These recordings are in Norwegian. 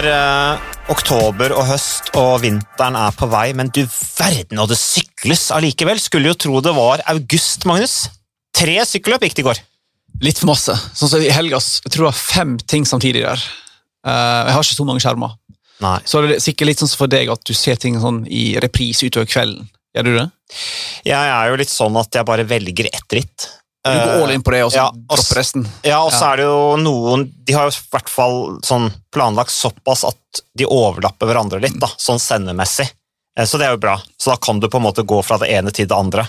er eh, oktober og høst, og vinteren er på vei, men du verden, og det sykles allikevel. Skulle jo tro det var august, Magnus. Tre sykkelløp gikk det i går. Litt for masse. Sånn som i helgas, jeg tror det var fem ting samtidig der. Uh, jeg har ikke så mange skjermer. Nei. Så er det sikkert litt sånn for deg at du ser ting sånn i reprise utover kvelden. Gjør du det? Jeg er jo litt sånn at jeg bare velger ett ritt. Du går all in på det, og så ja, dropper resten. Ja, og så Ja. er det jo noen De har jo i hvert fall sånn planlagt såpass at de overlapper hverandre litt, da, sånn sendemessig. Eh, Så det er jo bra. Så da kan du på en måte gå fra det ene til det andre.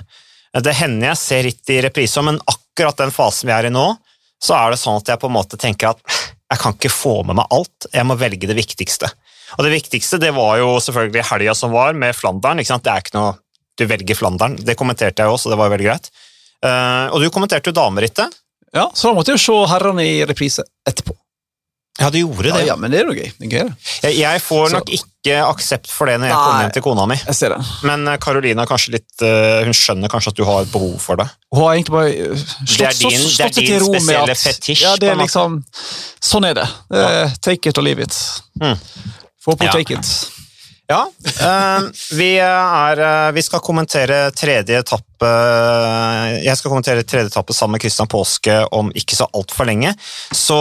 Eh, Det hender jeg ser ritt i reprise, men akkurat den fasen vi er i nå, så er det sånn at jeg på en måte tenker at jeg kan ikke få med meg alt, jeg må velge det viktigste. Og det viktigste det var jo selvfølgelig helga som var, med Flandern. Det er ikke noe Du velger Flandern. Det kommenterte jeg også, det var jo veldig greit. Eh, og du kommenterte jo damerittet. Ja, Så da måtte jeg se herrene i reprise etterpå. Ja, du gjorde det. ja, men det er jo gøy. Det er gøy det. Jeg, jeg får Så- nok ikke aksept for det når jeg Nei. kommer hjem til kona mi. Jeg ser det. Men Karolina Carolina kanskje litt, eh, hun skjønner kanskje at du har et behov for det. Hun har egentlig bare slått, Det er din- slått, det er din spesielle at fetisj, Ja, det er liksom Sånn er det. Uh, take it or leave it. Mm. Få på Ja. take it. Ja, eh, vi, er, eh, vi skal kommentere tredje etappe Jeg skal kommentere tredje etappe sammen med Christian Påske om ikke så altfor lenge. Så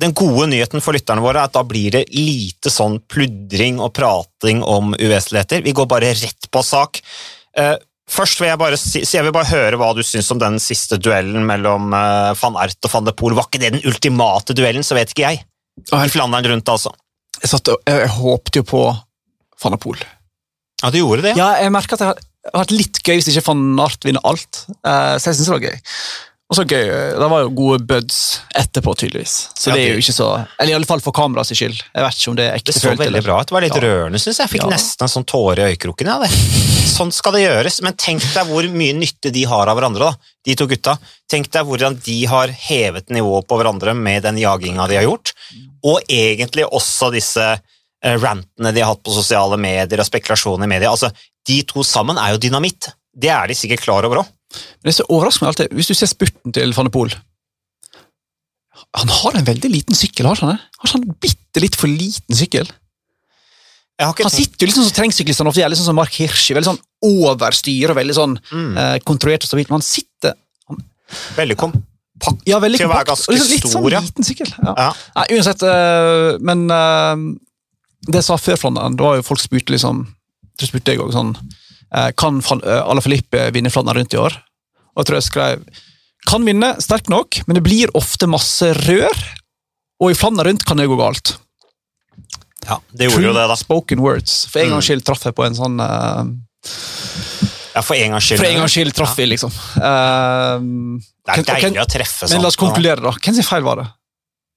den gode nyheten for lytterne våre er at da blir det lite sånn pludring og prating om uvesentligheter. Vi går bare rett på sak. Eh, Først vil jeg bare si, jeg vil bare høre hva du syns om den siste duellen mellom eh, van Ert og van de Poel. Var ikke det den ultimate duellen, så vet ikke jeg. I Flandern rundt, altså. jeg, satt, jeg håpte jo på van der Poel. Ja, du gjorde det? Ja, jeg merker at det har vært litt gøy hvis ikke van Art vinner alt. Eh, så jeg synes det var gøy. Og så gøy, Det var jo gode buds etterpå, tydeligvis. Så Ja, det er jo ikke så Eller i alle fall for kameraets skyld. Jeg vet ikke om det er Det så veldig bra ut. Det var litt Ja. rørende, syns jeg. Jeg fikk Ja. nesten en sånn tåre i øyekroken. Ja, det. Sånn skal det gjøres. Men tenk deg hvor mye nytte de har av hverandre, da. de to gutta. Tenk deg hvordan de har hevet nivået på hverandre med den jaginga de har gjort. Og egentlig også disse rantene de har hatt på sosiale medier og spekulasjoner i media. Altså, de to sammen er jo dynamitt. Det er de sikkert klar over òg. Men det er så overraskende alltid, Hvis du ser spurten til van de Poel Han har en veldig liten sykkel, har han det? Har han bitte litt for liten sykkel? Jeg har ikke Han sitter jo sånn som terrengsyklistene ofte gjør, sånn som Mark Hirschi. Veldig sånn overstyr og veldig sånn mm, eh, kontrollert og stabilt. Men han sitter veldig kompakt. ja, veldig Til å være kompakt, og ganske litt sånn stor, liten sykkel. Ja. Ja. Nei, uansett, øh, men eh, det jeg sa før Flandern, da var jo folk spurte liksom Så spurte jeg også sånn eh, Kan Ala Filippe vinne Flandern rundt i år? Og jeg tror jeg skrev Kan vinne, sterk nok, men det blir ofte masse rør. Og i Flandern rundt kan det gå galt. ja, det gjorde jo det, da. spoken words. For en Mm. gangs skyld traff jeg på en sånn uh, Ja, For en gangs skyld. For en gangs skyld traff vi, liksom. Uh, Det er deilig å treffe sånn. men la oss konkludere, da. Hvem sin feil var det?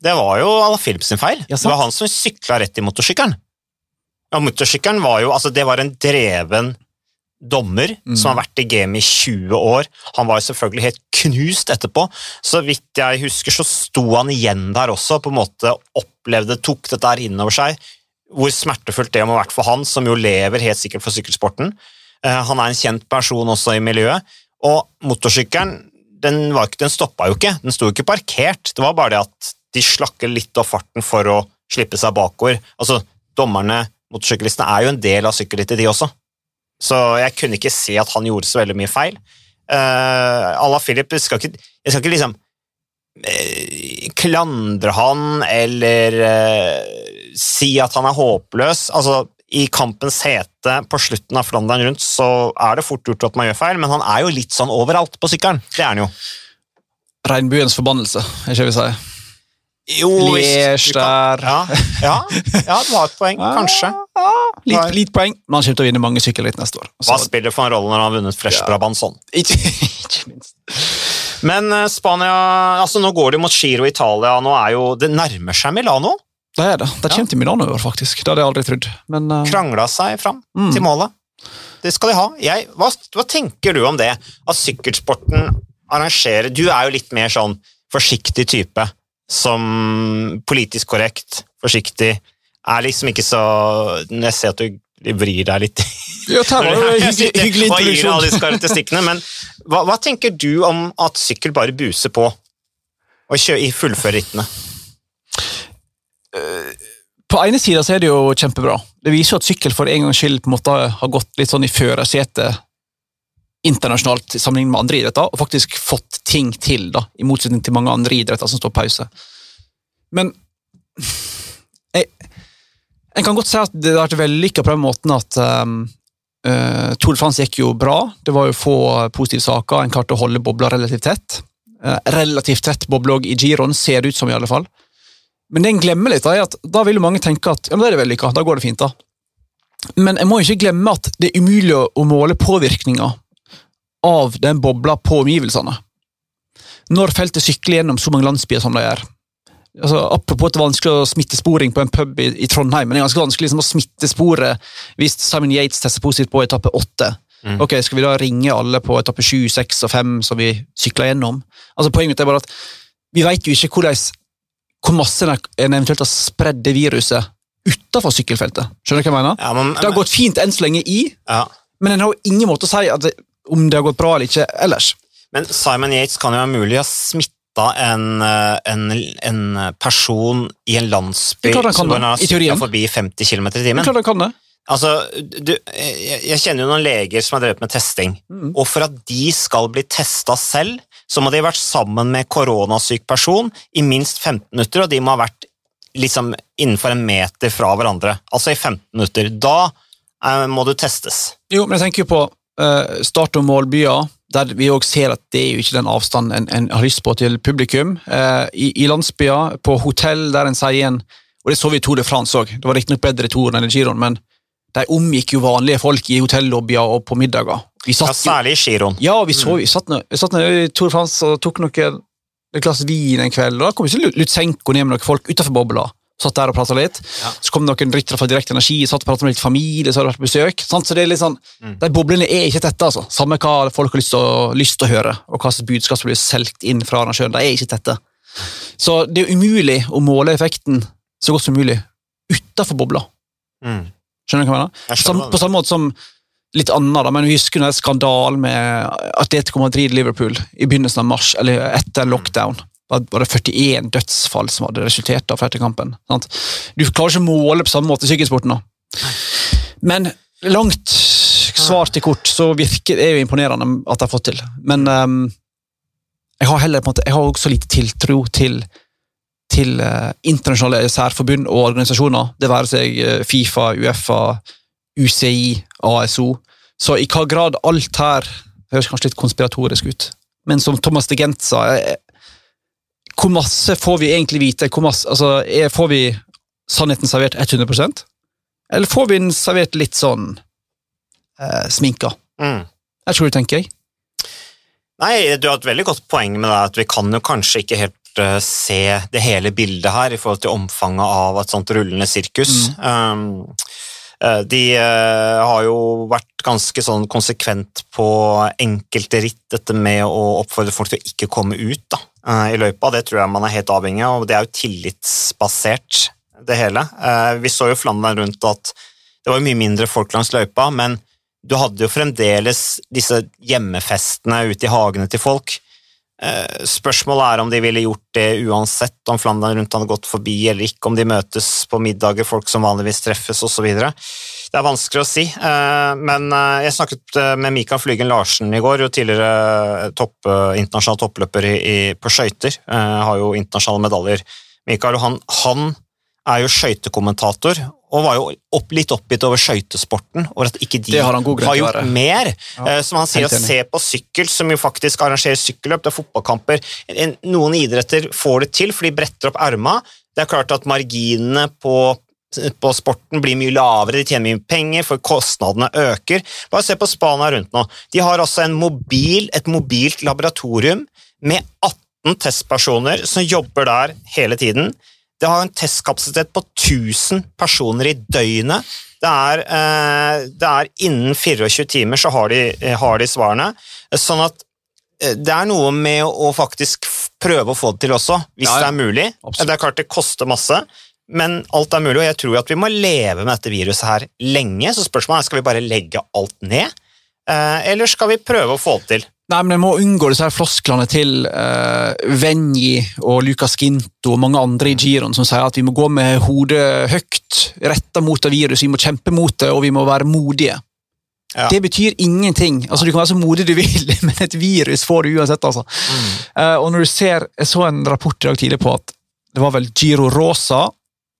Det var jo Ala Philips sin feil. Ja, det var han som sykla rett i motorsykkelen. Ja, motorsykkelen var jo, altså Det var en dreven dommer Mm. som har vært i gamet i 20 år. Han var jo selvfølgelig helt knust etterpå. Så vidt jeg husker, så sto han igjen der også, på en måte opplevde, tok dette her innover seg. Hvor smertefullt det må ha vært for han, som jo lever helt sikkert for sykkelsporten. Eh, han er en kjent person også i miljøet. Og motorsykkelen den, var ikke, den stoppa jo ikke, den sto jo ikke parkert. Det var bare det at de slakker litt av farten for å slippe seg bakover. Altså, Dommerne, motorsyklistene, er jo en del av sykkelrittet, de også. Så jeg kunne ikke se at han gjorde så veldig mye feil. Uh, Ala Philip, jeg skal ikke, jeg skal ikke liksom uh, klandre han eller uh, si at han er håpløs. Altså, I kampens hete på slutten av Flandern rundt så er det fort gjort at man gjør feil, men han er jo litt sånn overalt på sykkelen. Det er han jo. Regnbuens forbannelse, er ikke det vi sier. Jo, Liège der. Ja, ja, ja, du har et poeng, kanskje. Ja, Nei. litt, litt poeng, men han kommer til å vinne mange sykkelritt neste år. Hva spiller for en rolle når han har vunnet Fresh Ja. Brabanson? ikke, ikke minst. Men eh, Spania altså Nå går det mot Giro Italia. nå er jo, Det nærmer seg Milano. Det er det. Det kommer til Milano i år, faktisk. Det hadde jeg aldri trodd. Men uh... Krangla seg fram Mm. til målet. Det skal de ha. Jeg, hva, hva tenker du om det? At sykkelsporten arrangerer Du er jo litt mer sånn forsiktig type. Som politisk korrekt, forsiktig. Er liksom ikke så jeg ser at du vrir deg litt ja, det var jo hyggelig, Hva gir alle disse karakteristikkene? Men hva, hva tenker du om at sykkel bare buser på og kjører, i fullfører rittene? På ene sida er det jo kjempebra. Det viser jo at sykkel for en gangs skyld på en måte har gått litt sånn i førersetet internasjonalt sammenlignet med andre idretter, og faktisk fått ting til, da, i motsetning til mange andre idretter som står pause. Men jeg, jeg kan godt si at det har vært vellykka på den måten at um, uh, Tour de France gikk jo bra. Det var jo få positive saker. En klarte å holde bobla relativt tett. Uh, relativt tett boble i giroen, ser det ut som, i alle fall. Men det en glemmer litt, er at da vil jo mange tenke at ja, men da er det vellykka, da går det fint. da. Men jeg må ikke glemme at det er umulig å måle påvirkninga av den bobla på omgivelsene. Når feltet sykler gjennom så mange landsbyer som de gjør. Altså, apropos at det er vanskelig å smittesporing på en pub i, i Trondheim, men det er ganske vanskelig liksom, å smittespore hvis Simon Yates tester positivt på etappe åtte. Mm. Ok, Skal vi da ringe alle på etappe sju, seks og fem som vi sykler gjennom? Altså, Poenget er bare at vi vet jo ikke hvordan, hvor masse en eventuelt har spredd det viruset utafor sykkelfeltet. Skjønner du hva jeg mener? Ja, men, det har gått fint enn så lenge i, ja. men en har jo ingen måte å si det, om det har gått bra eller ikke ellers. Men Simon Yates kan jo være mulig å smitte en, eh, en, en, person i en landsby som er forbi 50 km i timen. Klart han kan det. Altså, du, jeg, jeg, kjenner jo noen leger som har drevet med testing, mm. og for at de skal bli testa selv, så må de ha vært sammen med koronasyk person i minst 15 minutter, og de må ha vært liksom innenfor en meter fra hverandre, altså i 15 minutter. Da eh, må du testes. Jo, men jeg tenker jo på start- og målbyer, der vi òg ser at det er jo ikke den avstanden en, en har lyst på til publikum. Uh, i, I landsbyer, på hotell, der en sier en Og det så vi i Tour de France òg, det var riktignok bedre i Tour enn i Giron, men de omgikk jo vanlige folk i hotellobbyer og på middager. ja, særlig i Giron. Ja, vi, så, vi satt, ned, satt i Tour de France og tok noe et glass vin en kveld, og da kom ikke Lutsenko ned med noen folk utenfor bobla. Satt der og prata litt. Ja. Så kom det noen ryttere fra Direkte Energi, satt og pratet med litt familie så hadde vært på besøk. Sant? Så det er litt sånn, mm. De boblene er ikke tette, altså. Samme hva folk har lyst til å, høre, og hva slags budskap som blir solgt inn fra arrangøren. De er ikke tette. Så det er umulig å måle effekten så godt som mulig utafor bobla. Mm. Skjønner du hva jeg mener? Jeg på samme måte som litt annet, da, men vi husker den skandalen med Atletico Madrid-Liverpool i begynnelsen av mars, eller etter lockdown. Var det 41 dødsfall som hadde resultert fra etter kampen. Sant? Du klarer ikke å måle på samme måte i sykkelsporten. Men langt svar til kort, så virker det jo imponerende at de har fått til. Men um, jeg har heller på en måte, jeg har også lite tiltro til, til uh, internasjonale særforbund og organisasjoner. Det være seg uh, Fifa, Uefa, UCI, ASO. Så i hva grad alt her høres kanskje litt konspiratorisk ut. Men som Thomas de Gent sa, eh, hvor masse får vi egentlig vite? Masse, altså, er, får vi sannheten servert 100% Eller får vi den servert litt sånn eh, sminka? Mm. Jeg tror du tenker jeg. Nei, du har et veldig godt poeng med det, at vi kan jo kanskje ikke helt uh, se det hele bildet her i forhold til omfanget av et sånt rullende sirkus. Mm. Um, Eh, de eh, har jo vært ganske sånn konsekvent på enkelte ritt, dette med å oppfordre folk til å ikke komme ut da, eh, i løypa. Det tror jeg man er helt avhengig av, og det er jo tillitsbasert, det hele. Vi så jo Flandern rundt at det var mye mindre folk langs løypa, men du hadde jo fremdeles disse hjemmefestene ute i hagene til folk. Eh, spørsmålet er om de ville gjort det uansett, om Flandern rundt hadde gått forbi eller ikke, om de møtes på middager, folk som vanligvis treffes osv. Det er vanskelig å si, eh, men eh, jeg snakket med Mikael Flygen Larsen i går, jo tidligere topp, internasjonal toppløper på skøyter. Har jo internasjonale medaljer. Mikael, han, han er jo skøytekommentator, og var jo opp, litt oppgitt over skøytesporten, og at ikke de har, har, gjort mer. Ja, eh, som han sier, å se på sykkel, som jo faktisk arrangerer sykkelløp, det er fotballkamper Noen idretter får det til, for de bretter opp erma. Det er klart at marginene på, på sporten blir mye lavere, de tjener mye penger, for kostnadene øker. Bare se på Spania rundt nå. De har altså mobil, et mobilt laboratorium med 18 testpersoner som jobber der hele tiden. Det har en testkapasitet på 1000 personer i døgnet. Det er, eh, det er innen 24 timer så har de, har de, svarene. Sånn at eh, det er noe med å faktisk prøve å få det til også, hvis ja. det er mulig. Absolutt. Det er klart det koster masse, men alt er mulig, og jeg tror at vi må leve med dette viruset her lenge. Så spørsmålet er skal vi bare legge alt ned, eh, eller skal vi prøve å få det til? Nei, men Jeg må unngå disse her flosklene til uh, Venji og Lucas Ginto og mange andre i giroen som sier at vi må gå med hodet høyt, retta mot det viruset, vi må kjempe mot det, og vi må være modige. Ja. Det betyr ingenting. Altså, Du kan være så modig du vil, men et virus får du uansett. altså. Mm. Uh, og når du ser, Jeg så en rapport i dag tidlig på at det var vel Giro Rosa,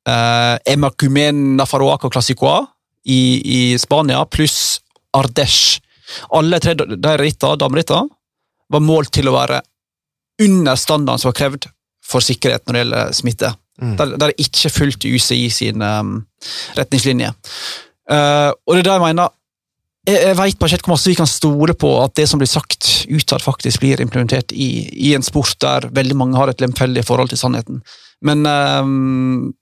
uh, Emacumen Nafaroaca Classicoa i, i Spania, pluss Ardèche. Alle tre de damerittene var målt til å være under standarden som var krevd for sikkerhet når det gjelder smitte. Mm. Der, der er ikke fulgt UCI sine um, retningslinjer. Uh, og det er der jeg mener jeg, jeg bare ikke hvor masse vi kan stole på at det som blir sagt utad, faktisk blir implementert i, i en sport der veldig mange har et lemfeldig forhold til sannheten. Men ehm,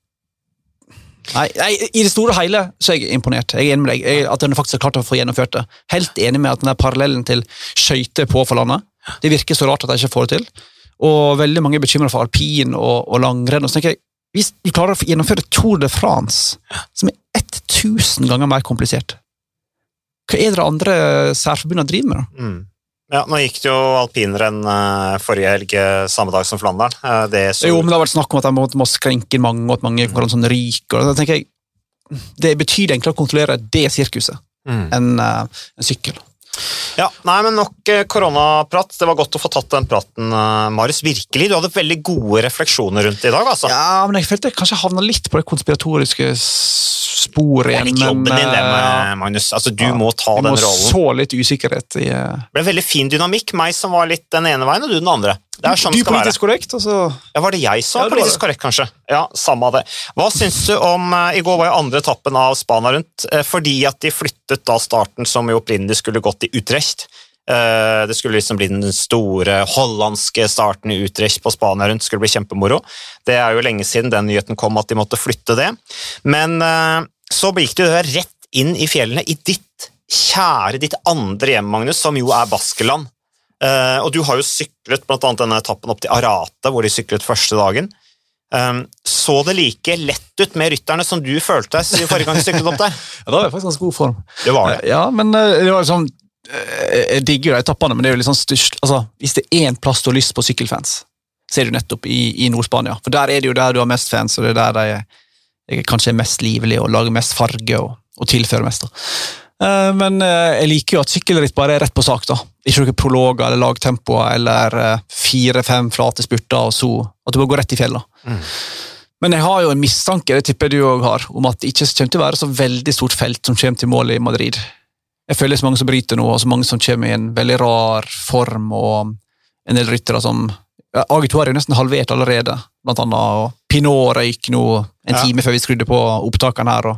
nei, nei, i det store og hele så er jeg imponert. Jeg er enig med deg. Jeg, at en faktisk har klart å få gjennomført det. Helt enig med at den der parallellen til skøyter på for landet, det virker så rart at de ikke får det til. Og veldig mange er bekymra for alpin og, og langrenn. og så tenker jeg, Hvis vi klarer å gjennomføre Tour de France, som er 1000 ganger mer komplisert hva er det andre særforbundene driver med? da? Mm. Ja, Nå gikk det jo alpinrenn eh, forrige helg, eh, samme dag som Flandern. Eh, det så, Jo, men Det har vært snakk om at de må, må skrenke mange, og at mange går sånn ryker. Da tenker jeg, Det betyr enklere å kontrollere det sirkuset mm. enn en sykkel. Ja, nei, men Nok eh, koronaprat. Det var godt å få tatt den praten, eh, Marius. Virkelig, Du hadde veldig gode refleksjoner rundt det i dag. altså. Ja, men jeg følte jeg kanskje havna litt på det konspiratoriske sporet Det er litt jobben din, det, eh, Magnus. Altså, Du ja. må ta jeg den må rollen. så litt usikkerhet i Det ble veldig fin dynamikk. Meg som var litt den ene veien, og du den andre. Det er sånn Du skal være. politisk korrekt, altså. Ja, Var det jeg som Ja, var politisk korrekt, kanskje? Ja, samme av det. Hva syns du om eh, I går var jo andre etappen av Spania rundt, eh, fordi at de flyttet da starten som jo opprinnelig skulle gått i Utrecht. Eh, Det skulle liksom bli den store hollandske starten i Utrecht på Spania rundt. skulle bli kjempemoro. Det er jo lenge siden den nyheten kom at de måtte flytte det. Men så gikk jo rett inn i fjellene, i ditt kjære, ditt andre hjem, Magnus, som jo er Baskeland. Eh, og du har jo syklet annet denne etappen opp til Arate, hvor de syklet første dagen. Um, så det like lett ut med rytterne som du følte deg forrige gang du syklet opp der? Ja, da var jeg faktisk ganske god form. Det var det. Ja, men eh, det var liksom eh, Jeg digger jo de etappene, men det er jo litt sånn størst altså, Hvis det er én plass du har lyst på sykkelfans, så er det jo nettopp i, i Nord-Spania. For der er det jo der du har mest fans, og det er der de kanskje er mest livlige og lager mest farge og, og tilfører mest. da. Eh, Men eh, jeg liker jo at sykkelritt bare er rett på sak. da. Ikke noen prologer eller lagtempoer eller eh, fire-fem flate spurter, og så at du bare går rett i fjellet. Mm. Men jeg har jo en mistanke det tipper du også har, om at det ikke kommer til å være så veldig stort felt som kommer til målet i Madrid. Jeg føler det er så mange som bryter nå, og så mange som kommer i en veldig rar form, og en del ryttere som ja, AG2 er jo nesten halvert allerede, blant annet. og Pinot røyk nå en Ja. time før vi skrudde på opptakene her. og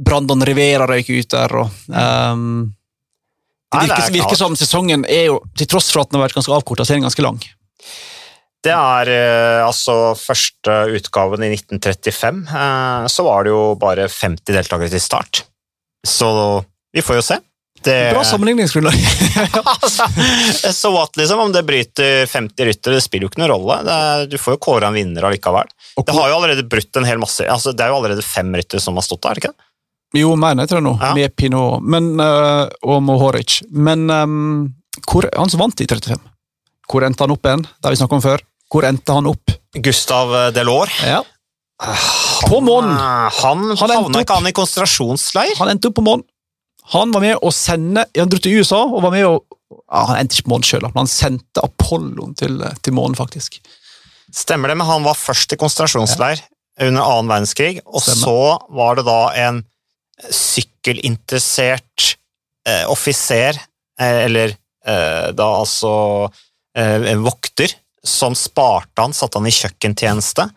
Brandon Rivera røyk ut der. og um, Det virker, er virker som sesongen er jo, til tross for at den har vært ganske avkorta, så er den ganske lang. Det er eh, altså første utgaven i 1935. Eh, så var det jo bare 50 deltakere til start. Så vi får jo se. Det, Bra sammenligningsgrunnlag. altså, så what, liksom, om det bryter 50 ryttere, det spiller jo ikke noen rolle. Det er, du får jo kåre en vinner allikevel. Og Det har jo allerede brutt en hel masse altså, Det er jo allerede fem ryttere som har stått der. ikke det? Jo, mer enn jeg tror nå, Ja. med Pinot men, uh, og Mohoric. Men um, hvor, han vant i 35, hvor endte han opp igjen? Det har vi snakket om før. Hvor endte han opp? Gustav Delors. Ja. På månen! Han, han, Han havna ikke han i konsentrasjonsleir? Han endte opp på månen. Han var med å sende Han dro til USA og var med å ja, Han endte ikke på månen sjøl, men han sendte Apollon til, til månen, faktisk. Stemmer det, men han var først i konsentrasjonsleir under annen verdenskrig, og Stemmer. så var det da en sykkelinteressert eh, offiser, eh, eller eh, da altså eh, vokter, som sparte han, satte han i kjøkkentjeneste.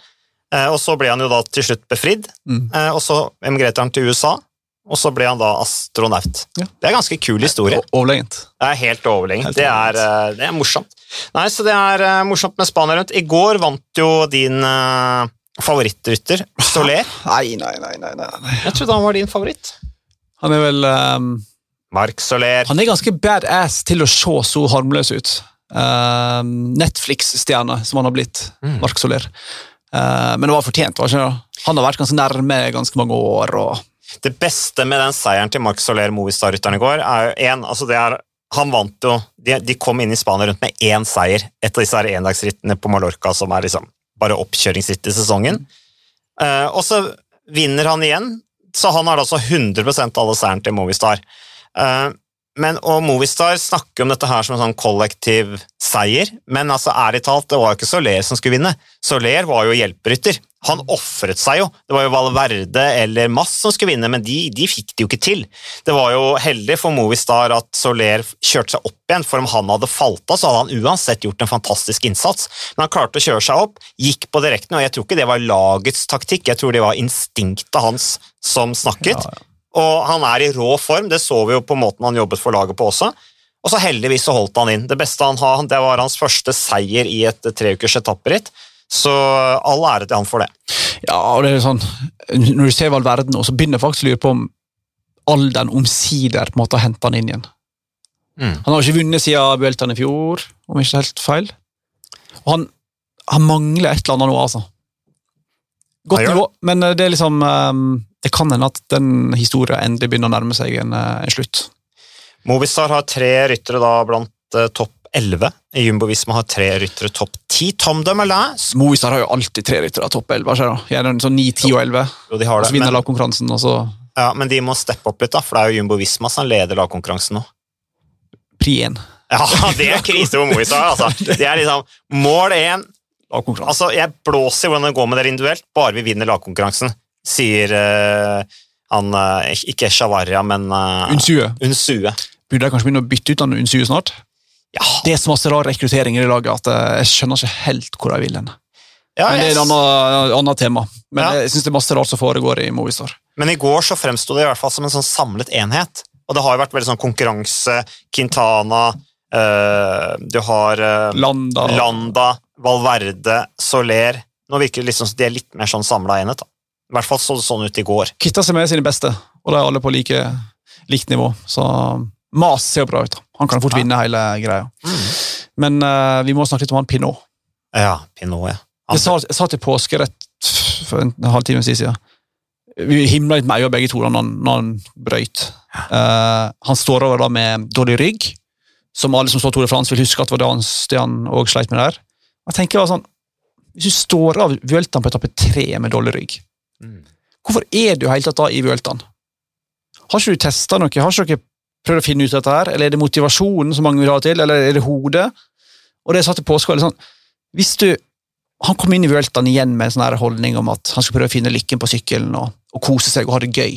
Eh, og så ble han jo da til slutt befridd, Mm. eh, og så emigrerte han til USA, og så ble han da astronaut. Ja. Det er en ganske kul historie. Overlengt. Overlegent. Det er helt overlegent. Helt Det, det er morsomt. Nei, så det er morsomt med Spania rundt. I går vant jo din uh, favorittrytter, Soler. Nei, nei, nei. nei, nei. Jeg trodde han var din favoritt. Han er vel um, Mark Soler. Han er ganske badass til å se så harmløs ut. Uh, Netflix-stjerne som han har blitt. Mm. Mark Soler. Uh, men det var fortjent. var ikke det? Han har vært ganske nærme ganske mange år. og Det beste med den seieren til Mark Soler Movistar-rytteren i går, er jo en, altså det er han vant jo de, de kom inn i Spania rundt med én seier etter disse endagsrittene på Mallorca, som er liksom bare oppkjøringsritt i sesongen. Uh, og så vinner han igjen, så han har altså 100 av alle seieren til Movistar. Uh, men, og Movistar snakker om dette her som en sånn kollektiv seier, men altså ærlig talt, det var jo ikke Soler som skulle vinne. Soler var jo hjelperytter. Han ofret seg jo. Det var jo Valverde eller Mass som skulle vinne, men de, de, fikk det jo ikke til. Det var jo heldig for Movistar at Soler kjørte seg opp igjen, for om han hadde falt av, så hadde han uansett gjort en fantastisk innsats. Men han klarte å kjøre seg opp, gikk på direkten, og jeg tror ikke det var lagets taktikk, jeg tror det var instinktet hans som snakket. Ja, ja. Og han er i rå form, det så vi jo på måten han jobbet for laget på også. Og så heldigvis så holdt han inn. Det beste han har, det var hans første seier i et treukers etapperitt. Så all ære til han for det. Ja, og det er sånn, Når du ser all verden, nå, så begynner jeg faktisk å lure på om alderen omsider på en måte har henta han inn igjen. Mm. Han har ikke vunnet siden Bueltan i fjor, om ikke helt feil. Og han, han mangler et eller annet nå, altså. Godt nivå, men det er liksom um, det kan hende at den historien endelig begynner å nærme seg en, eh, en slutt. Movistar har tre ryttere da blant uh, topp 11. Jumbo Visma har tre ryttere topp 10. Tom Dumoulin Movistar har jo alltid tre ryttere topp 11. Gjerne sånn 9, 10 og 11. Jo, de har det. Og så vinner lagkonkurransen, og så Ja, Men de må steppe opp litt, da, for det er jo Jumbo Visma som leder lagkonkurransen nå. Pri 1. Ja, det er krise for Movistar. altså. Det er liksom mål 1. Altså, jeg blåser i hvordan det går med dere individuelt, bare vi vinner lagkonkurransen sier uh, han uh, Ikke Shavaria, men uh, Unsue. Unsue. Burde jeg kanskje begynne å bytte ut han Unsue snart? Ja. Det er så masse rar rekruttering i laget at jeg skjønner ikke helt hvor jeg vil hen. Ja, men Det er et annet, annet tema. Men ja. jeg synes det er masse rart som foregår i Movistar. Men i går så fremsto det i hvert fall som en sånn samlet enhet. Og det har jo vært veldig sånn konkurranse. Quintana, øh, du har øh, Landa. Landa, Valverde, Soler. Nå virker det liksom som de er litt mer sånn samla enhet. da. I hvert fall så det sånn ut i går. Kitta seg med sine beste, og de er alle på like, likt nivå. Så Mas ser bra ut. Han kan fort vinne hele greia. Mm. Men uh, vi må snakke litt om han Pinot. Ja, Pinot, ja. Jeg sa, jeg sa, til påskerett for en halvtime siden. Vi himla litt med øynene begge to når han, når han brøyt. Ja. Uh, han står over da med dårlig rygg, som alle som står Tour de France vil huske at var det han, det han også sleit med der. Jeg tenker sånn, Hvis du står av Vueltaen på etappe tre med dårlig rygg, Hvorfor er du helt tatt da i Vueltaen? Har ikke du testa noe? Har ikke dere prøvd å finne ut dette her? Eller er det motivasjonen som mange vil ha til, eller er det hodet? Og det jeg sa til påske, sånn, hvis du Han kom inn i Vueltaen igjen med en sånn holdning om at han skulle prøve å finne lykken på sykkelen og, og kose seg og ha det gøy.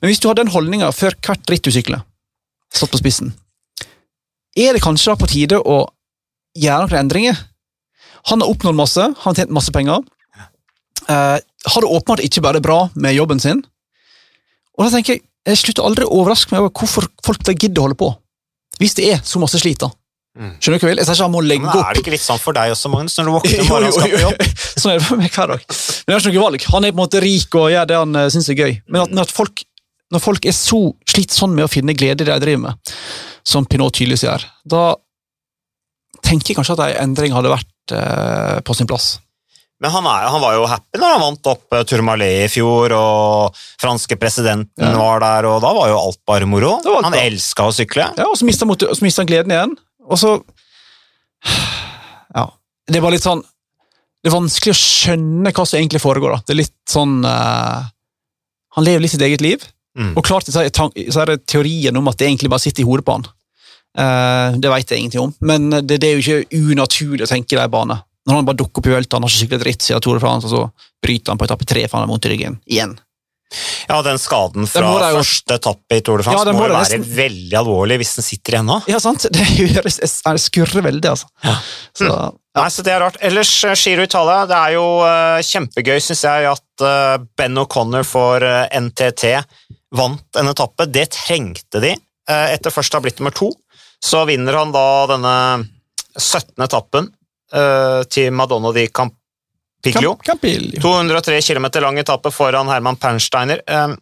Men hvis du har den holdninga før hvert ritt du sykler, stått på spissen, er det kanskje da på tide å gjøre noen endringer? Han har oppnådd masse, han har tjent masse penger. Uh, har det åpenbart ikke bare bra med jobben sin. Og da tenker Jeg jeg slutter aldri å overraske meg over hvorfor folk gidder å holde på. Hvis det er så masse slit. da. Mm. Skjønner du hva jeg vil? Jeg sier ikke han må legge opp. Er det ikke litt sånn for deg også, Magnus, når du våkner om morgenen og skal på jobb? sånn er det for meg hver dag. Men jeg har ikke noe valg. Han er på en måte rik og gjør det han uh, syns er gøy. Men at, at folk, når folk er så sliter sånn med å finne glede i det de driver med, som Pinot tydeligvis gjør, da tenker jeg kanskje at en endring hadde vært uh, på sin plass. Men han, er, han, var jo happy når han vant opp uh, Tourmalet i fjor, og franske presidenten ja. var der, og da var jo alt bare moro. Alt han elska å sykle. Ja, og så mista han gleden igjen. Og så Ja. Det var litt sånn Det er vanskelig å skjønne hva som egentlig foregår. da. Det er litt sånn uh, Han lever litt sitt eget liv. Mm. Og klart så er det teorien om at det egentlig bare sitter i hodet på han. Uh, det vet jeg ingenting om, men det, det, er jo ikke unaturlig å tenke i de banene. Når han bare dukker opp i Vuelta, han har ikke skikkelig dritt siden Tour de France, og så bryter han på etappe tre for han har vondt i ryggen. Igjen. Ja, den skaden fra jo... første etappe i Tour de France ja, må, må være nesten... veldig alvorlig hvis den sitter igjen nå. Ja, sant. Det, det skurrer veldig, altså. Ja. Så, mm. ja. Nei, så det er rart. Ellers, eh, Giro Italia, det er jo uh, kjempegøy, syns jeg, at uh, Ben O'Connor for uh, NTT vant en etappe. Det trengte de. etter først å ha blitt nummer to, så vinner han da denne 17. etappen til Madonna di Campiglio. Campiglio. 203 km lang etappe foran Herman Pernsteiner. Um,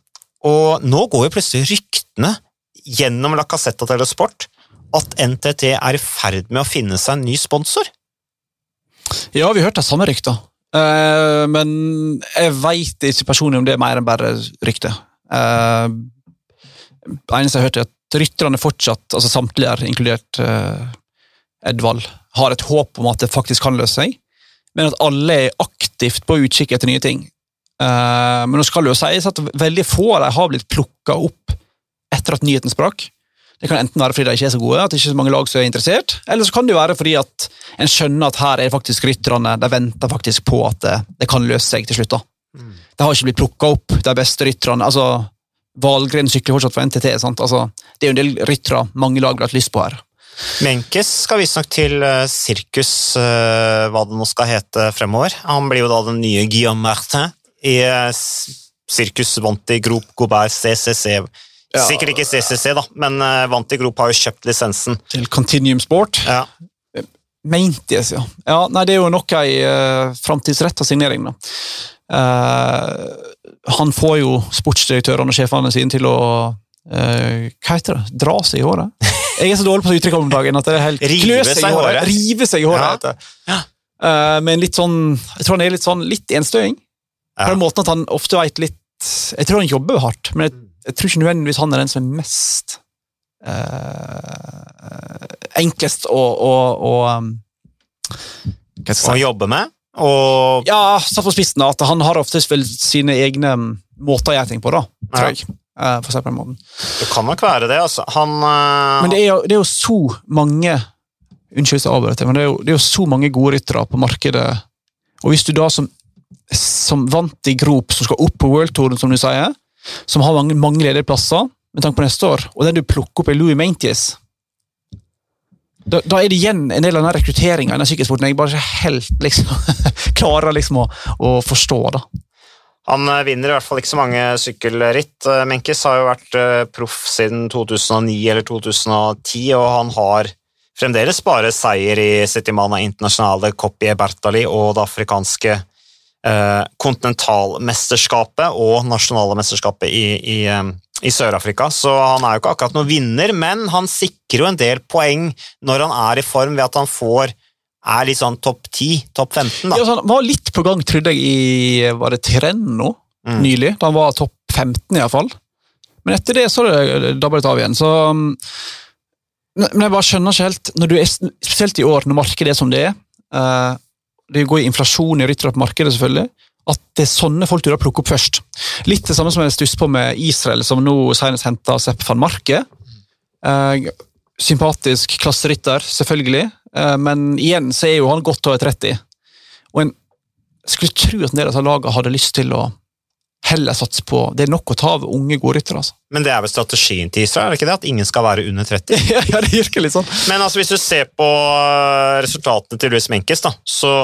og nå går jo plutselig ryktene gjennom La Casetta Telesport at NTT er i ferd med å finne seg en ny sponsor. Ja, vi hørte samme rykter. Uh, men jeg veit ikke personlig om det er mer enn bare rykte. Det eneste jeg har hørt, er at rytterne fortsatt, altså samtlige, er inkludert Edvald, har et håp om at det faktisk kan løse seg, men at alle er aktivt på utkikk etter nye ting. Uh, men nå skal det jo sies at veldig få av dem har blitt plukka opp etter at nyheten sprakk. Det kan enten være fordi de ikke er så gode, at det ikke er så mange lag som er interessert, eller så kan det jo være fordi at en skjønner at her er faktisk rytterne, de venter faktisk på at det, det kan løse seg til slutt. da. Mm. De har ikke blitt plukka opp, de beste rytterne. altså Valgren sykler fortsatt for NTT. sant? Altså, det er jo en del ryttere mange lag har hatt lyst på her. Menkes skal visstnok til sirkus, uh, hva det nå skal hete fremover. Han blir jo da den nye Guillaume Martin i uh, sirkus Vanti Grop Gobert CCC ja. Sikkert ikke CCC, da, men Vanti Group har jo kjøpt lisensen. Til Continuum Sport? Ja. Meintes, ja. ja. Nei, det er jo nok ei uh, framtidsretta signering, da. Uh, han får jo sportsdirektørene og sjefene sine til å uh, Hva heter det? Dra seg i håret? Jeg er så dårlig på uttrykk om dagen at det er helt Rive seg i håret. Rive seg i håret, ja. ja. Uh, men litt sånn Jeg tror han er litt sånn litt enstøing. Ja. På den måten at han ofte veit litt Jeg tror han jobber hardt, men jeg jeg tror ikke nødvendigvis han er den som er mest uh, enklest å, å, å um, Å jobbe med? Og Ja, satt på spissen. At han har oftest vel sine egne måter å gjøre ting på, da, tror jeg. Uh, for den måten. Det kan nok være det, altså. Han uh, Men det er, jo, det er, jo, så mange Unnskyld hvis jeg avbryter, men det er, jo, det er jo så mange gode ryttere på markedet. Og hvis du da som, som vant i grop, som skal opp på worldtouren, som du sier, som har mange, mange ledige plasser med tanke på neste år, og den du plukker opp i Louis Mainties da, da, er det igjen en del av den rekrutteringa i sykkelsporten jeg bare ikke helt liksom, klarer liksom å, å, forstå. da. Han eh, vinner i hvert fall ikke så mange sykkelritt. Eh, Menkes har jo vært eh, proff siden 2009 eller 2010, og han har fremdeles bare seier i Settimana Internasjonale Coppi Bertali og det afrikanske kontinentalmesterskapet og nasjonale mesterskapet i, i, i Sør-Afrika, så han er jo ikke akkurat noen vinner, men han sikrer jo en del poeng når han er i form, ved at han får er litt sånn topp 10, topp 15, da. Ja, han var litt på gang, trodde jeg, i Var det Trenno mm. nylig? Da han var topp 15, iallfall. Men etter det så det dabba litt av igjen, så mm, Men jeg bare skjønner ikke helt, når du er, spesielt i år, når markedet er som det er, uh, det går i inflasjon i rytter på markedet, selvfølgelig, at det er sånne folk du da plukker opp først. Litt det samme som jeg stusser på med Israel, som nå senest henta Sepp van Marke. Uh, sympatisk klasserytter, selvfølgelig, men igjen så er jo han godt over 30. Og en skulle tro at en del av lagene hadde lyst til å heller satse på Det er nok å ta av unge, gode ryttere. Altså. Men det er vel strategien til Israel? er det ikke det? At ingen skal være under 30? ja, det virker litt sånn. Men altså, hvis du ser på resultatene til Louis Menkes, da, så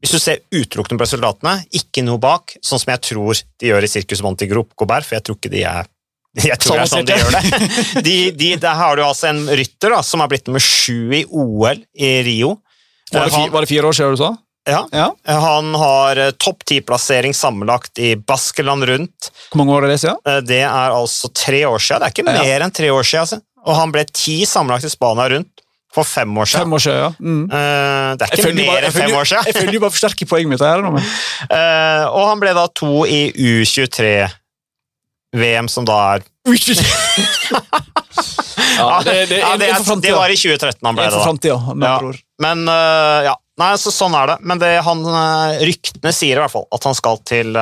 hvis du ser utelukkende på resultatene, ikke noe bak, sånn som jeg tror de gjør i Sirkus Montigrop Gobert, for jeg tror ikke de er jeg tror det er sånn de gjør det. De, de, der har du altså en rytter da, som har blitt nummer sju i OL i Rio. Var det, fire, var det fire år siden du sa? Ja. ja. Han har eh, topp ti-plassering sammenlagt i Baskeland rundt. Hvor mange år er det siden? Eh, det er altså tre år siden. Det er ikke ja. mer enn tre år siden. Altså. Og han ble ti sammenlagt i Spania rundt. For fem år siden. Fem år siden ja. Mm. Det er ikke mer enn fem år siden. Jeg føler du bare forsterker poenget mitt her. Nå, og han ble da to i U23-VM, som da er ja, det, det, ja, det, er, det, var i 2013 han ble det. da. Ja. Men uh, ja, Nei, så sånn er det. Men det han, ryktene sier i hvert fall at han skal til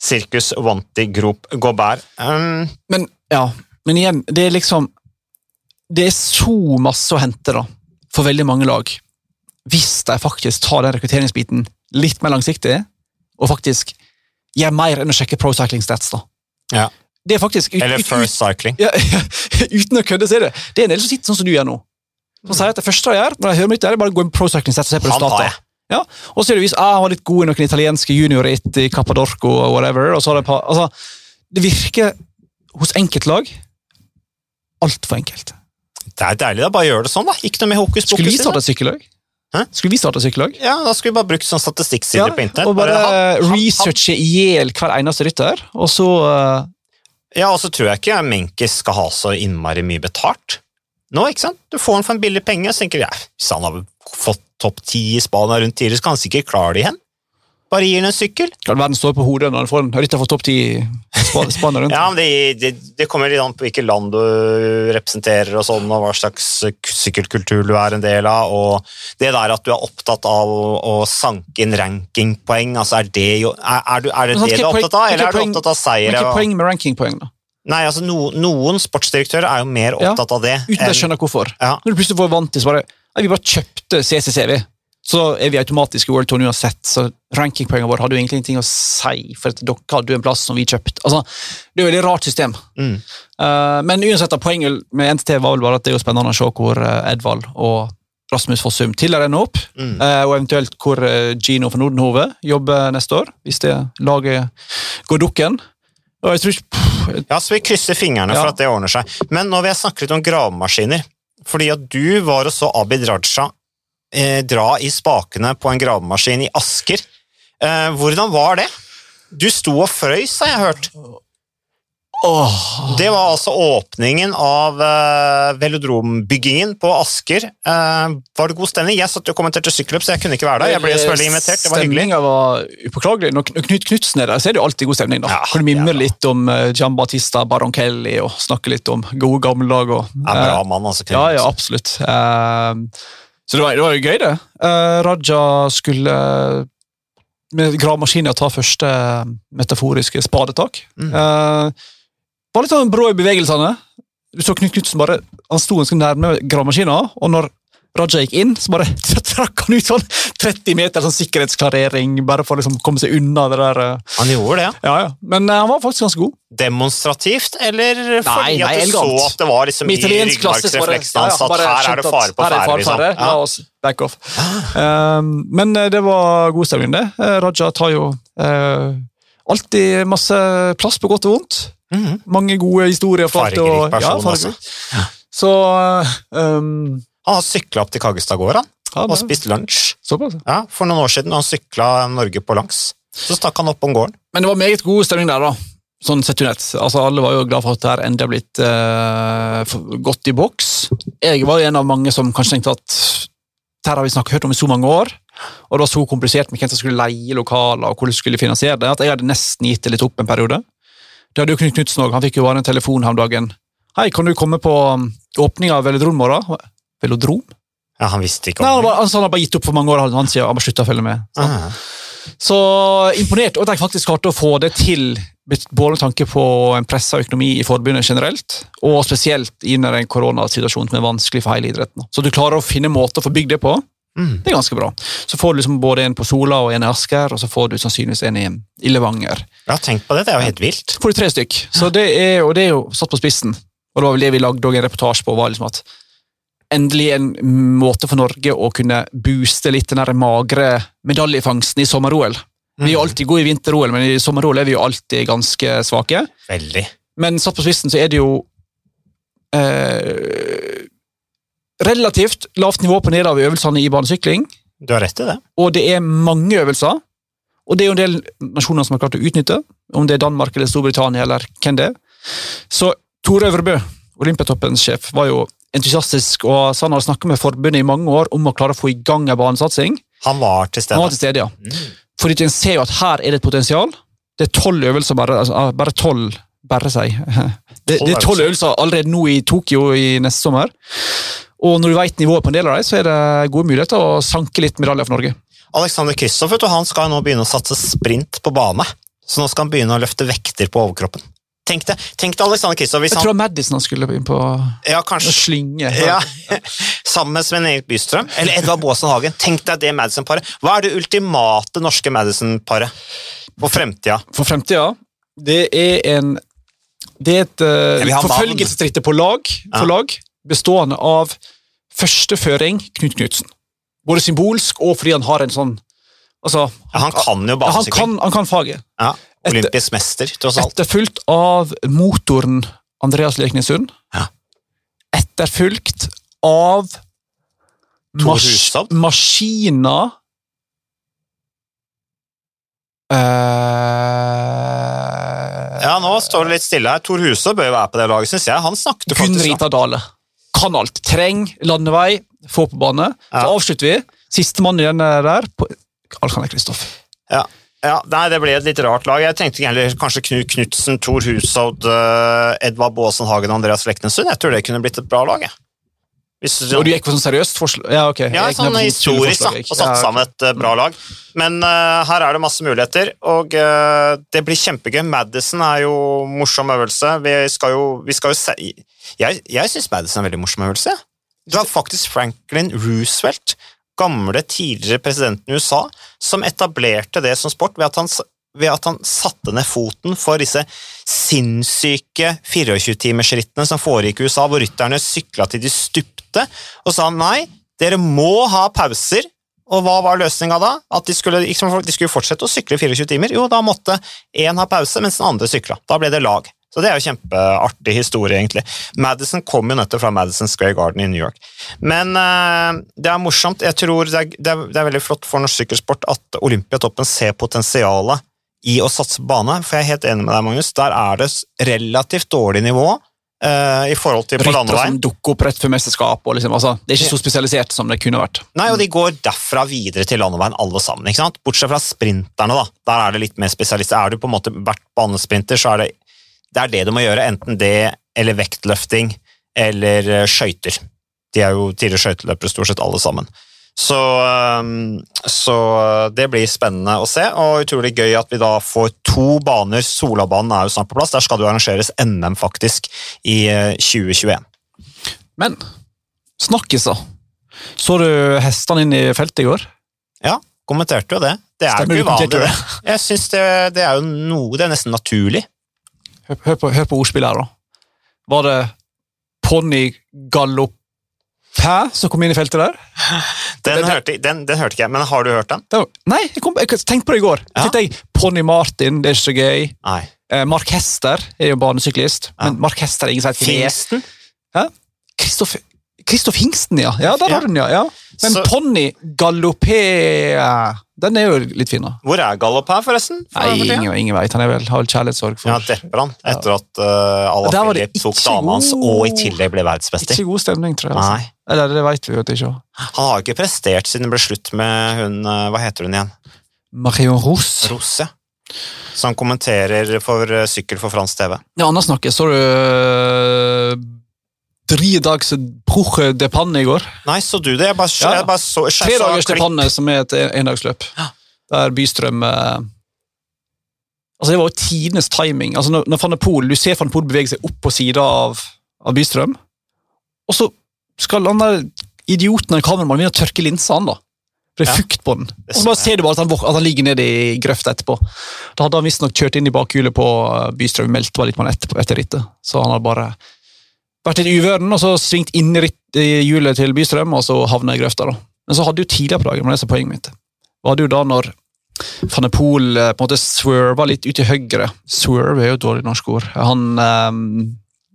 Sirkus Wanti Grop Gobert. Um, men ja, men igjen, det er liksom det er så masse å hente da, for veldig mange lag. Hvis de faktisk tar den rekrutteringsbiten litt mer langsiktig, og faktisk gjør mer enn å sjekke Pro Cycling Stats. da. Ja. Det er faktisk... Ut, Eller First Cycling. Ja, uten å kødde, så er det det er en del som sitter sånn som du gjør nå. Som sier at Det første jeg gjør, når jeg hører mitt, er bare å gå inn Pro Cycling set og se på resultatet. Ja, og så er det hvis ah, han var litt god i noen italienske juniorritt i Cappadorco og whatever. og så har Det altså, det virker hos enkeltlag altfor enkelt. Det er deilig, da. Bare gjør det sånn, da. Ikke noe med hokus pokus. Skulle vi starte sykkellag? Skulle vi starte sykkellag? Ja, da skulle vi bare brukt sånn statistikksider ja, på internett. Og bare, bare researche i hjel hver eneste rytter, og så uh... Ja, og så tror jeg ikke Menkes skal ha så innmari mye betalt. Nå, ikke sant? Du får han for en billig penge, så tenker jeg ja, hvis han har fått topp ti i Spania rundt tidligere, så kan han sikkert klare det igjen. Bare gir den en sykkel. Kan verden stå på hodet når den får en rytter får topp ti spa- spannet rundt. Ja, men det, det, det kommer litt an på hvilket land du representerer, og sånn, og hva slags sykkelkultur du er en del av. og Det der at du er opptatt av å, å sanke inn rankingpoeng, altså er det, jo, er, er, du, er det det du er opptatt av, eller er du opptatt av seier? Hvilke og- poeng med rankingpoeng, da? Nei, altså no, Noen sportsdirektører er jo mer Ja, opptatt av det. Uten at jeg skjønner hvorfor. Ja. Når du plutselig får vant til svaret Vi bare kjøpte CCC, vi. Så er vi automatisk i World Tour uansett. Så rankingpoengene våre hadde jo egentlig ingenting å si, for at dere hadde jo en plass som vi kjøpte. Altså, Det er jo et veldig rart system. Mm. Eh, men uansett, poenget med NTT var vel bare at det er jo spennende å se hvor eh, Edvald og Rasmus Fossum tidligere ender opp, Mm. eh, og eventuelt hvor Gino fra Nordenhove jobber neste år, hvis det laget går dukken. Og jeg tror ikke Ja, så vi krysser fingrene Ja. for at det ordner seg. Men nå vil jeg snakke litt om gravemaskiner. Fordi at du var og så Abid Raja eh, dra i spakene på en gravemaskin i Asker. Eh, hvordan var det? Du sto og frøys, har jeg hørt. Oh. Det var altså åpningen av eh, velodrombyggingen på Asker. Eh, var det god stemning? Jeg satt og kommenterte sykkelløp, så jeg kunne ikke være der. Jeg ble selvfølgelig invitert, det var hyggelig. Stemninga var upåklagelig. Når Knut Knutsen er der, så er det jo alltid god stemning. da. Ja, Kan du mimre ja. litt om uh, Gian Baron Kelly, og snakke litt om gode gamle dager. Ja, bra mann, altså. Ja, ja, absolutt. Eh, så det var, det var jo gøy, det. Uh, Raja skulle med gravemaskina ta første metaforiske spadetak. Mm. Uh, var litt sånn brå i bevegelsene. Du så Knut Knutsen bare, han sto ganske nærme gravemaskina, og når Raja gikk inn, så bare trakk han ut sånn 30 meter sånn sikkerhetsklarering, bare for å liksom komme seg unna det der. eh. Han gjorde det, ja. Ja, ja. Men uh, han var faktisk ganske god. Demonstrativt, eller fordi nei, at du elegant. så at det var liksom i ryggmargsrefleksen hans ja, at her er det fare på er ferde? Liksom. La oss back off. Um, men eh, det var god stemning, det. Raja tar jo uh, alltid masse plass på godt og vondt. Mhm. Mange gode historier. Fargerik og- person, ja, altså. også. Så eh, um, Han har sykla opp til Kaggestad-gård ja, og spist lunsj. såpass. Ja, for noen år siden og han sykla Norge på langs. Så stakk han opp om gården. Men det var meget god stemning der, da. Sånn sett under ett. Altså, alle var jo glad for at det her endelig har blitt eh, godt i boks. Jeg var en av mange som kanskje tenkte at det har vi snakket, hørt om i så mange år, og det var så komplisert med hvem som skulle leie lokaler og hvordan du skulle finansiere det, at jeg hadde nesten gitt det litt opp en periode. Det hadde jo Knut Knutsen òg. Han fikk jo bare en telefon her om dagen. Hei, kan du komme på åpninga av velodrom morgen? Velodrom? Ja, Han visste ikke Nei, han, om det. bare- han, han har bare gitt opp for mange år. Han sier han bare slutta å følge med. Så. Ah. Så imponert, og at jeg faktisk klarte å få det til, både med tanke på en pressa økonomi i forbundet generelt, og spesielt i den koronasituasjonen som er vanskelig for hele idretten. Så du klarer å finne måter å få bygd det på, Mm. det er ganske bra. Så får du liksom både en på Sola og en i Asker, og så får du sannsynligvis en i, i Levanger. Ja, tenk på det, det er jo helt vilt. Får du tre stykk, så det er, og det er jo satt på spissen. Og det var vel det vi lagde en reportasje på, var liksom at endelig en måte for Norge å kunne booste litt den der magre medaljefangsten i sommer-OL. Vi er jo alltid gode i vinter-OL, men i sommer-OL er vi jo alltid ganske svake. Veldig. Men satt på spissen så er det jo eh, relativt lavt nivå på nedover øvelsene i banesykling, Du har rett i det. og det er mange øvelser. Og det er jo en del nasjoner som har klart å utnytte, om det er Danmark eller Storbritannia eller hvem det er. Så Tore Øvrebø, Olympiatoppens sjef, var jo entusiastisk og han hadde snakket med forbundet i mange år om å klare å få i gang en banesatsing. Han var til Han var stede. til stede, ja. Mm. Fordi en ser jo at her er det et potensial. Det er tolv øvelser bare, altså, ah, bare tolv bare seg. Det, det er tolv øvelser allerede nå i Tokyo i neste sommer. Og når du vet nivået på en del av dem, så er det gode muligheter å sanke litt medaljer for Norge. Alexander Kristoff han skal nå begynne å satse sprint på bane. Så nå skal han begynne å løfte vekter på overkroppen. Tenk deg, tenk deg Alexander Kristoff hvis Jeg han tror Madison han skulle inn på ja, kanskje, slynge. ja, Sammen med Sven-Erik Bystrøm eller Edvard Baasen Hagen. Tenk deg det Madison-paret. Hva er det ultimate norske Madison-paret for fremtida? For fremtida, det er en Det er et uh, vil forfølgelsesritt på lag, for Ja. lag bestående av førsteføring Knut Knutsen. Både symbolsk og fordi han har en sånn Altså, Ja, han kan jo ja, han, banesykling. kan, han kan faget. Ja, Olympisk mester, tross alt. Etterfulgt av motoren Andreas Leknessund. Ja. Etterfulgt av mas maskina eh, Ja, nå står det litt stille her. Tor Huse bør jo være på det laget, syns jeg. Han snakket faktisk Gunn faktisk om Rita Dale. Kan alt. Treng, landevei, få på bane. Så avslutter vi. Sistemann igjen er der på Alexander Kristoff. Ja. ja, nei, det ble et litt rart lag. Jeg tenkte egentlig kanskje Knut Knutsen, Thor Hushovd, uh, Edvard Baasen Hagen og Andreas Leknessund. Jeg tror det kunne blitt et bra lag. Hvis, Og du gikk for sånn seriøst forslag? Ja, ok. ja, sånn historisk, da, og satt sammen et uh, bra lag. Men uh, her er det masse muligheter, og uh, det blir kjempegøy. Madison er jo morsom øvelse. Vi skal jo, vi skal jo se Jeg, jeg syns Madison er en veldig morsom øvelse. Du har faktisk Franklin Roosevelt, gamle tidligere presidenten i USA, som etablerte det som sport ved at han, ved at han satte ned foten for disse sinnssyke 24-timersrittene som foregikk i USA, hvor rytterne sykla til de stupte, og sa nei, dere må ha pauser. Og hva var løsninga da? At de skulle, de skulle fortsette å sykle 24 timer? Jo, da måtte én ha pause, mens den andre sykla. Da ble det lag. Så det er jo kjempeartig historie, egentlig. Madison kom jo nettopp fra Madison Square Garden i New York. Men uh, det er morsomt. Jeg tror det er, det, er, det er veldig flott for norsk sykkelsport at Olympiatoppen ser potensialet i å satse på bane, for jeg er helt enig med deg, Magnus. Der er det relativt dårlig nivå Uh, i forhold til på landeveien. som dukker opp rett før mesterskap. Og liksom, altså, det er ikke så spesialisert som det kunne vært. Nei, og de går derfra videre til landeveien, alle sammen. Bortsett fra sprinterne, da. Der er det litt mer spesialister. Er du på en måte vært banesprinter, så er det det er det du må gjøre. Enten det eller vektløfting eller eh, skøyter. De er jo tidligere skøyteløpere, stort sett alle sammen. Så, så det blir spennende å se, og utrolig gøy at vi da får to baner. Solabanen er jo snart på plass. Der skal det jo arrangeres NM, faktisk, i eh, 2021. Men snakkes, da. Så du hestene inn i feltet i går? Ja, kommenterte jo det. Det er Stemmer, jo ikke uvanlig, det. Jeg synes det, det er jo noe, det er nesten naturlig. Hør, hør, på, hør på ordspillet her, da. Var det Ponni Gallopin som kom inn i feltet der? Den, det- hørte, den, den hørte ikke jeg, men har du hørt den? nei, jeg, kom, jeg tenkte på det i går. Ja. Jeg, Ponni Martin, det er ikke så gøy. Nei. Eh, Mark Hester er jo banesyklist, Ja. men Mark Hester er ingen som heter Hingsten? Kristoff Hingsten, ja. Ja, der Ja. har du den, ja. Men Ponni Gallopé Den er jo litt fin, da. Hvor er Gallop her, forresten? For Nei, ingen, ingen vet. Han er vel, har vel kjærlighetssorg for Ja, depper han etter at uh, Der Philip tok dama hans og i tillegg ble verdensmester. Ikke god stemning, tror jeg. Altså. Eller det vet vi jo ikke. Han har ikke prestert siden det ble slutt med hun uh, Hva heter hun igjen? Marion Rose. Rose, ja. Som kommenterer for uh, Sykkel for fransk TV. Ja, annet snakke. Så du uh, Dridags Bruche de Panne i går? Nei, så du det? Jeg bare, Ja. jeg bare så, jeg så Tre dagers de. Panne, som er et endagsløp. Ja. Der Bystrøm eh, Altså, Det var jo tidenes timing. Altså, når, når Van Du ser Van der bevege seg opp på sida av, av Bystrøm, og så skal han der idioten av kameramannen begynne å tørke linsene. da. For det er Ja. fukt på den. Og så bare ser du bare at han, at han ligger nede i grøfta etterpå. Da hadde han visstnok kjørt inn i bakhjulet på eh, Bystrøm, meldt bare litt mann etterpå, etter rittet. Så han hadde bare vært litt uvøren, og så svingt inn i, hjulet til Bystrøm, og så havna i grøfta. da. Men så hadde jo tidligere på dagen, med disse poengene poenget mitt, var det jo da når van eh, på en måte swerva litt ut til høyre. Swerve er jo et dårlig norsk ord. Han um,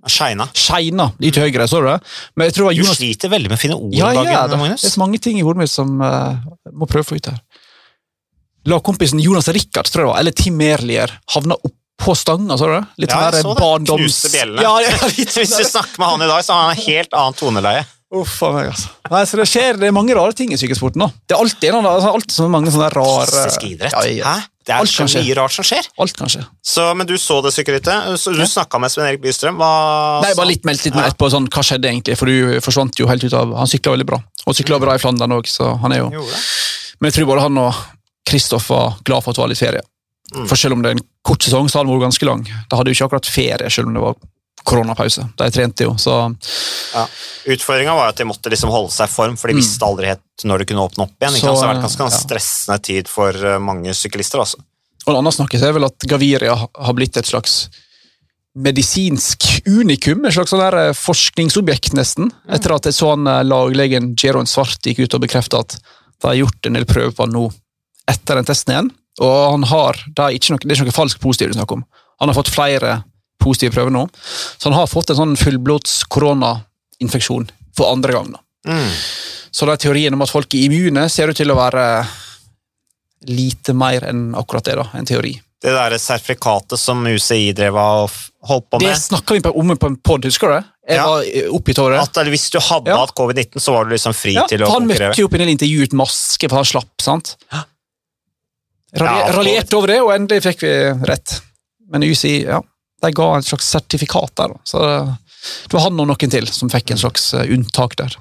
Skeina. skeina litt til høyre, så du det? Men jeg tror det var Du Jonas sliter veldig med å finne ord ja, om ja, det. Magnus. Det er så mange ting i hodet mitt som uh, må prøve å få ut her. Lagkompisen Jonas Rikard, tror jeg det var, eller Tim Merlier, havna oppå stanga, så du det? Litt Ja, sånn jeg så det. barndoms... Knuste bjellene. Ja, ja, litt Hvis sånn du snakker med han i dag, så har han en helt annet toneleie. Uff meg, altså. Nei, så det skjer, det er mange rare ting i sykkelsporten nå. Det er alltid, noe, annen- altså, alltid så mange sånne rare... Fysisk idrett. Ja, ja. Hæ? Det er Alt så mye rart som skjer. Alt kan skje. Så, men du så det sykkelrittet. Du Ja. snakka med Sven Erik Bystrøm. Hva Nei, bare litt meldt litt mer Ja. etterpå, sånn, hva skjedde egentlig? For du forsvant jo helt ut av Han sykla veldig bra. Og sykla bra i Flandern òg, så han er jo Men jeg tror både han og Kristoff var glad for at det var litt ferie. Mm. For selv om det er en kort sesong, så har den vært ganske lang. Da hadde jo ikke akkurat ferie, selv om det var koronapause. De trente jo, så Ja. Utfordringa var at de måtte liksom holde seg i form, for de Mm. visste aldri helt når de kunne åpne opp igjen. Så. Så det har vært ganske ja. stressende tid for eh, mange syklister. Også. Og en annen snakkes er vel at Gaviria har blitt et slags medisinsk unikum, et slags sånn eh, forskningsobjekt, nesten. Etter at jeg så han eh, laglegen Jeroen Svart gikk ut og bekrefta at de har gjort en del prøver på han nå etter den testen igjen. Og han har, det er ikke noe, det er ikke noe falsk positiv du snakker om. Han har fått flere positive prøver nå, så han har fått en sånn fullblods koronainfeksjon for andre gang. da. Mm. Så det er teorien om at folk er immune, ser ut til å være lite mer enn akkurat det. da, en teori. Det der sertifikatet som UCI drev og holdt på Det med. snakka vi om på en pod, husker du det? Jeg Ja. var oppgitt over det. At eller, hvis du hadde Ja. hatt covid-19, så var du liksom fri Ja, til å for han møtte jo opp i en del uten maske, for han slapp. sant? Ralje- Raljerte over det, og endelig fikk vi rett. Men UCI ja, de ga en slags sertifikat der. Så det var han og noen til som fikk en slags eh, unntak der.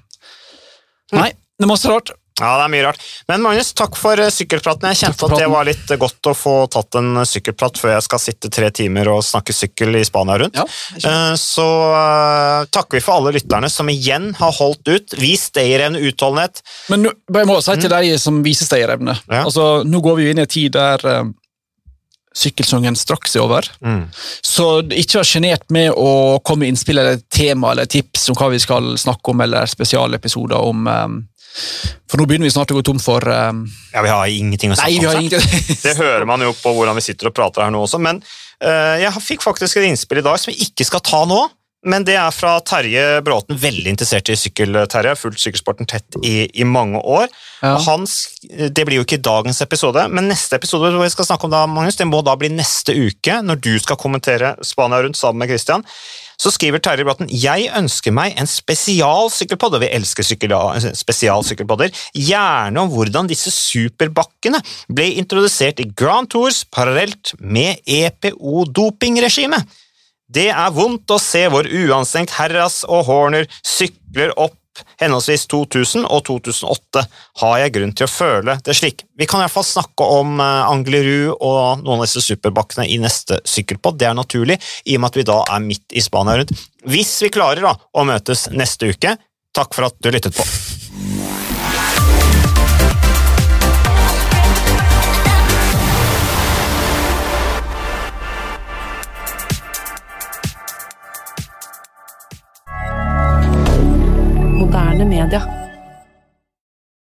Nei, det er masse rart. Ja, det er mye rart. Men Magnus, takk for eh, sykkelpraten. Jeg kjente at det var litt eh, godt å få tatt en eh, sykkelprat før jeg skal sitte tre timer og snakke sykkel i Spania rundt. Ja, Så uh, takker vi for alle lytterne som igjen har holdt ut. Vis stayerevne, utholdenhet. Men jeg må si til de som viser stayerevne Ja. altså, Nå går vi jo inn i en tid der sykkelsesongen straks er over. Så ikke vær sjenert med å komme med innspill eller tema eller tips om hva vi skal snakke om, eller spesialepisoder om eh, For nå begynner vi snart å gå tom for um... Ja, vi har ingenting å snakke om. ingenting Det hører man jo på hvordan vi sitter og prater her nå også, men uh, jeg fikk faktisk et innspill i dag som vi ikke skal ta nå. Men det er fra Terje Bråten, veldig interessert i sykkel, Terje. har Fulgt sykkelsporten tett i, i mange år. Ja. Han, det blir jo ikke dagens episode, men neste episode hvor vi skal snakke om da, Magnus, det må da bli neste uke, når du skal kommentere Spania rundt sammen med Christian. Så skriver Terje Bråten jeg ønsker meg en spesialsykkelpodd, og vi elsker sykkel, spesialsykkelpodder, gjerne om hvordan disse superbakkene ble introdusert i Grand Tours parallelt med EPO-dopingregimet. Det er vondt å se hvor uanstrengt Herras og Horner sykler opp henholdsvis 2000 og 2008, har jeg grunn til å føle det slik. Vi kan i hvert fall snakke om eh, Anglerud og noen av disse superbakkene i neste sykkelpodd. Det er naturlig, i og med at vi da er midt i Spania rundt. Hvis vi klarer da å møtes neste uke, takk for at du lyttet på. Moderne media.